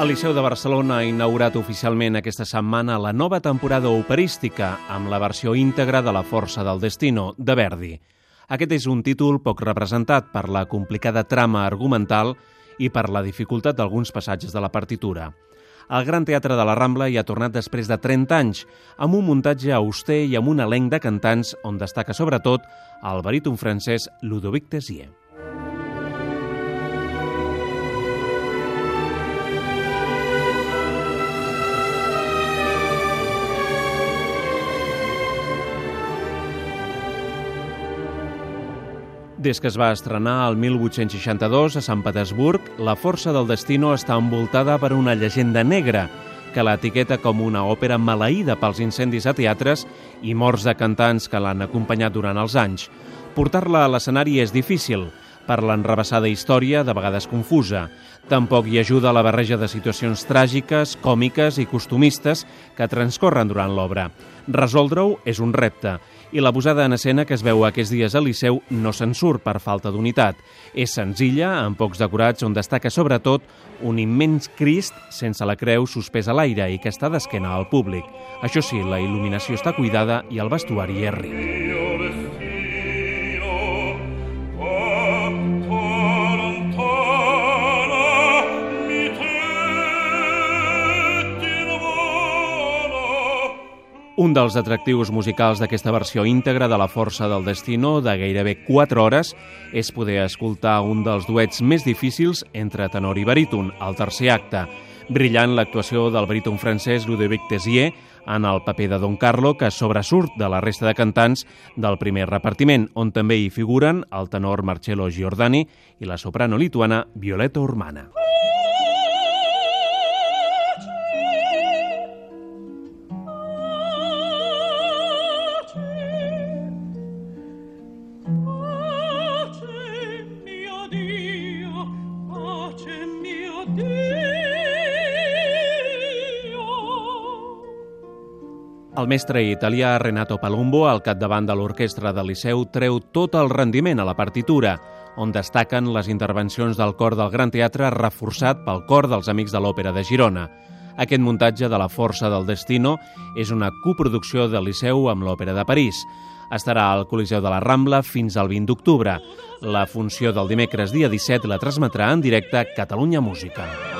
El Liceu de Barcelona ha inaugurat oficialment aquesta setmana la nova temporada operística amb la versió íntegra de La força del destino, de Verdi. Aquest és un títol poc representat per la complicada trama argumental i per la dificultat d'alguns passatges de la partitura. El Gran Teatre de la Rambla hi ha tornat després de 30 anys, amb un muntatge auster i amb un elenc de cantants on destaca sobretot el baríton francès Ludovic Tessier. Des que es va estrenar el 1862 a Sant Petersburg, La força del destino està envoltada per una llegenda negra que l'etiqueta com una òpera maleïda pels incendis a teatres i morts de cantants que l'han acompanyat durant els anys. Portar-la a l'escenari és difícil, per l'enrebaçada història, de vegades confusa. Tampoc hi ajuda la barreja de situacions tràgiques, còmiques i costumistes que transcorren durant l'obra. Resoldre-ho és un repte, i la posada en escena que es veu aquests dies al Liceu no se'n surt per falta d'unitat. És senzilla, amb pocs decorats, on destaca sobretot un immens Crist sense la creu suspès a l'aire i que està d'esquena al públic. Això sí, la il·luminació està cuidada i el vestuari és ric. Un dels atractius musicals d'aquesta versió íntegra de La Força del Destino, de gairebé 4 hores, és poder escoltar un dels duets més difícils entre tenor i baríton, al tercer acte. Brillant l'actuació del baríton francès Ludovic Tessier en el paper de Don Carlo, que sobresurt de la resta de cantants del primer repartiment, on també hi figuren el tenor Marcello Giordani i la soprano lituana Violeta Urmana. El mestre italià Renato Palumbo, al capdavant de l'orquestra del Liceu, treu tot el rendiment a la partitura, on destaquen les intervencions del cor del Gran Teatre reforçat pel cor dels Amics de l'Òpera de Girona. Aquest muntatge de la Força del Destino és una coproducció del Liceu amb l'Òpera de París. Estarà al Coliseu de la Rambla fins al 20 d'octubre. La funció del dimecres dia 17 la transmetrà en directe Catalunya Música.